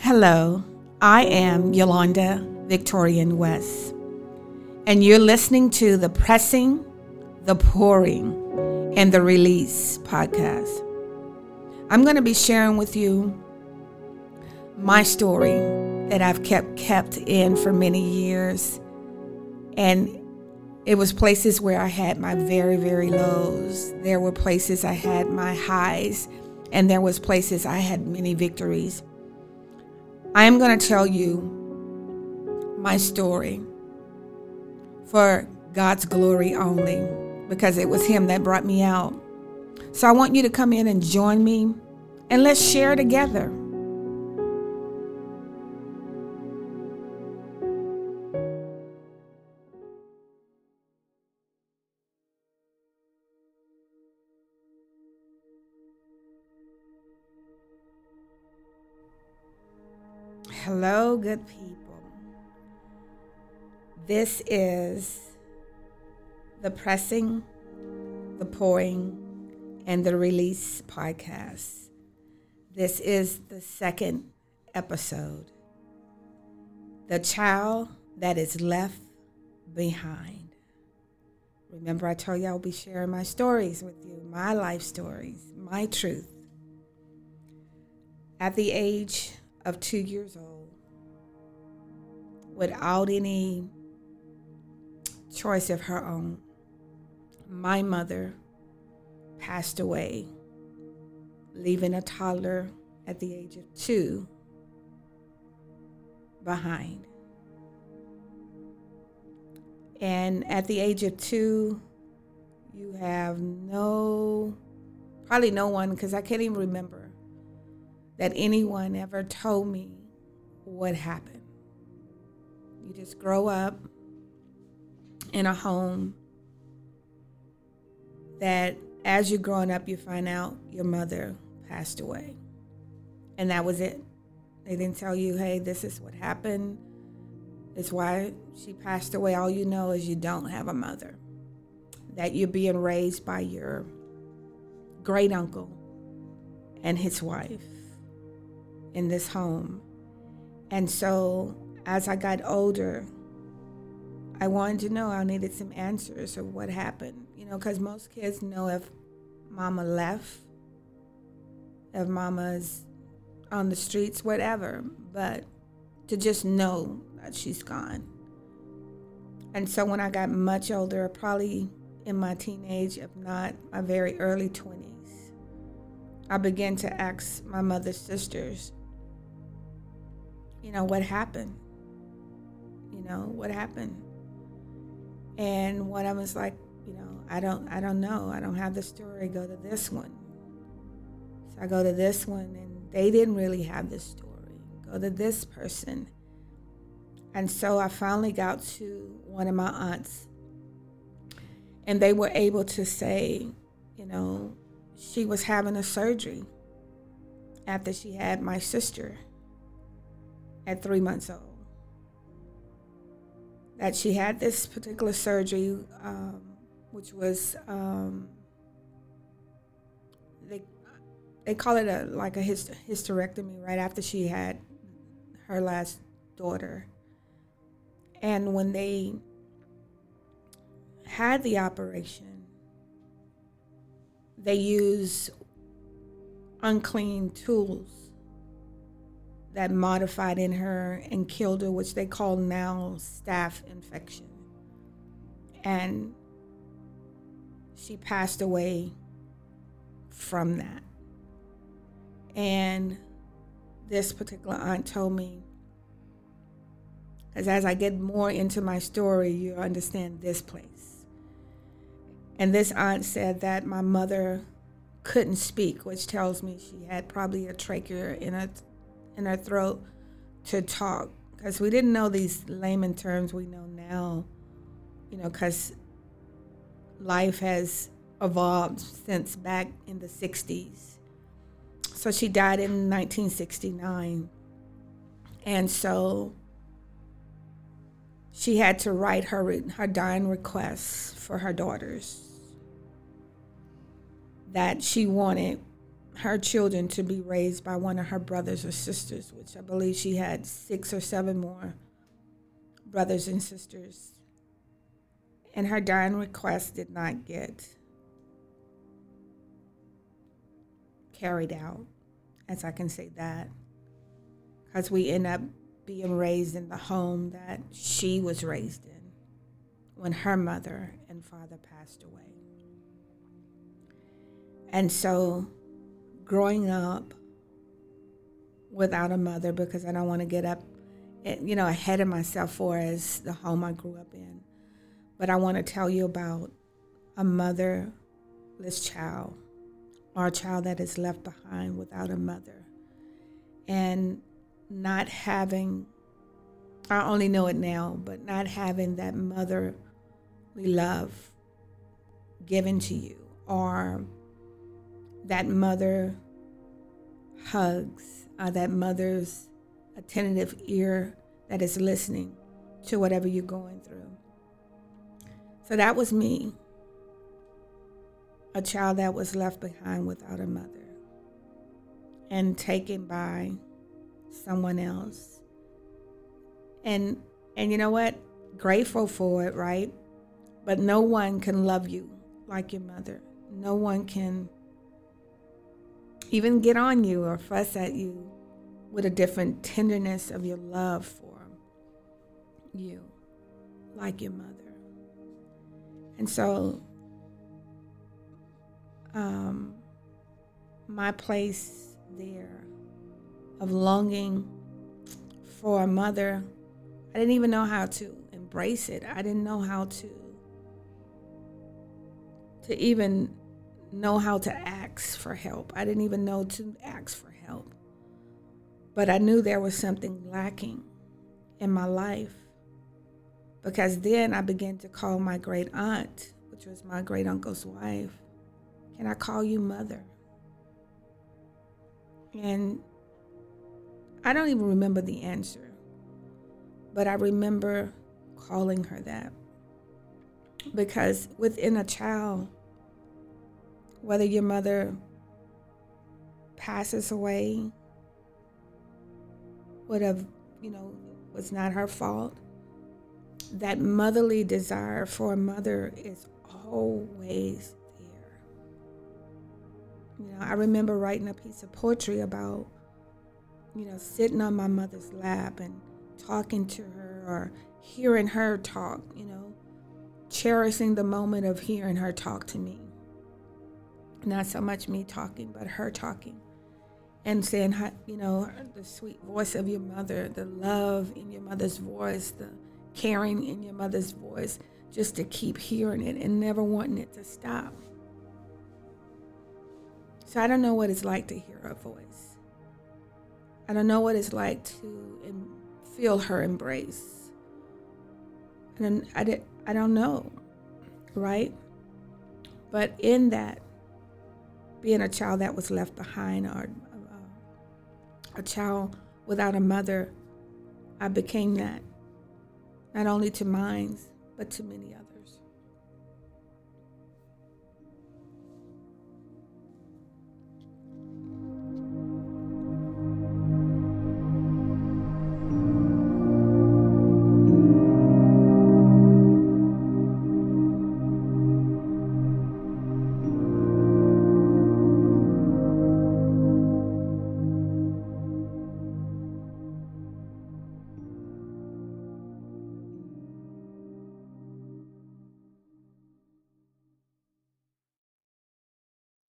Hello, I am Yolanda Victorian West, and you're listening to the Pressing, the Pouring, and the Release podcast. I'm going to be sharing with you my story that I've kept kept in for many years, and it was places where I had my very, very lows. There were places I had my highs, and there was places I had many victories. I am going to tell you my story for God's glory only because it was Him that brought me out. So I want you to come in and join me and let's share together. Hello, good people. This is the Pressing, the Pouring, and the Release podcast. This is the second episode. The child that is left behind. Remember, I told you I'll be sharing my stories with you, my life stories, my truth. At the age of two years old, without any choice of her own, my mother passed away, leaving a toddler at the age of two behind. And at the age of two, you have no, probably no one, because I can't even remember that anyone ever told me what happened. You just grow up in a home that as you're growing up, you find out your mother passed away. And that was it. They didn't tell you, hey, this is what happened. It's why she passed away. All you know is you don't have a mother, that you're being raised by your great uncle and his wife in this home. And so as I got older, I wanted to know, I needed some answers of what happened, you know, because most kids know if mama left, if mama's on the streets, whatever, but to just know that she's gone. And so when I got much older, probably in my teenage, if not my very early 20s, I began to ask my mother's sisters, you know, what happened? You know, what happened? And one of them was like, you know, I don't I don't know. I don't have the story. Go to this one. So I go to this one and they didn't really have the story. Go to this person. And so I finally got to one of my aunts and they were able to say, you know, she was having a surgery after she had my sister at three months old. That she had this particular surgery, um, which was um, they they call it a like a hyst- hysterectomy right after she had her last daughter. And when they had the operation, they use unclean tools that modified in her and killed her, which they call now staph infection. And she passed away from that. And this particular aunt told me, because as I get more into my story, you understand this place. And this aunt said that my mother couldn't speak, which tells me she had probably a trachea in her in her throat to talk because we didn't know these layman terms we know now, you know, because life has evolved since back in the 60s. So she died in 1969. And so she had to write her, her dying requests for her daughters that she wanted her children to be raised by one of her brothers or sisters, which I believe she had six or seven more brothers and sisters. And her dying request did not get carried out, as I can say that, because we end up being raised in the home that she was raised in when her mother and father passed away. And so, growing up without a mother, because I don't want to get up, eh, you know, ahead of myself for as the home I grew up in, but I want to tell you about a motherless child or a child that is left behind without a mother. And not having, I only know it now, but not having that motherly love given to you or that mother hugs, uh, that mother's attentive ear that is listening to whatever you're going through. So that was me, a child that was left behind without a mother and taken by someone else. And and you know what? Grateful for it, right? But no one can love you like your mother. No one can even get on you or fuss at you with a different tenderness of your love for you like your mother. And so um, my place there of longing for a mother. I didn't even know how to embrace it. I didn't know how to to even know how to for help. I didn't even know to ask for help. But I knew there was something lacking in my life because then I began to call my great aunt, which was my great uncle's wife, Can I call you mother? And I don't even remember the answer, but I remember calling her that. Because within a child, whether your mother passes away, would have, you know, was not her fault, that motherly desire for a mother is always there. You know, I remember writing a piece of poetry about you know, sitting on my mother's lap and talking to her or hearing her talk, you know, cherishing the moment of hearing her talk to me. Not so much me talking, but her talking. And saying, you know, the sweet voice of your mother, the love in your mother's voice, the caring in your mother's voice, just to keep hearing it and never wanting it to stop. So I don't know what it's like to hear her voice. I don't know what it's like to feel her embrace. And I, did, I don't know, right? But in that, being a child that was left behind or uh, a child without a mother, I became that, not only to mine, but to many others.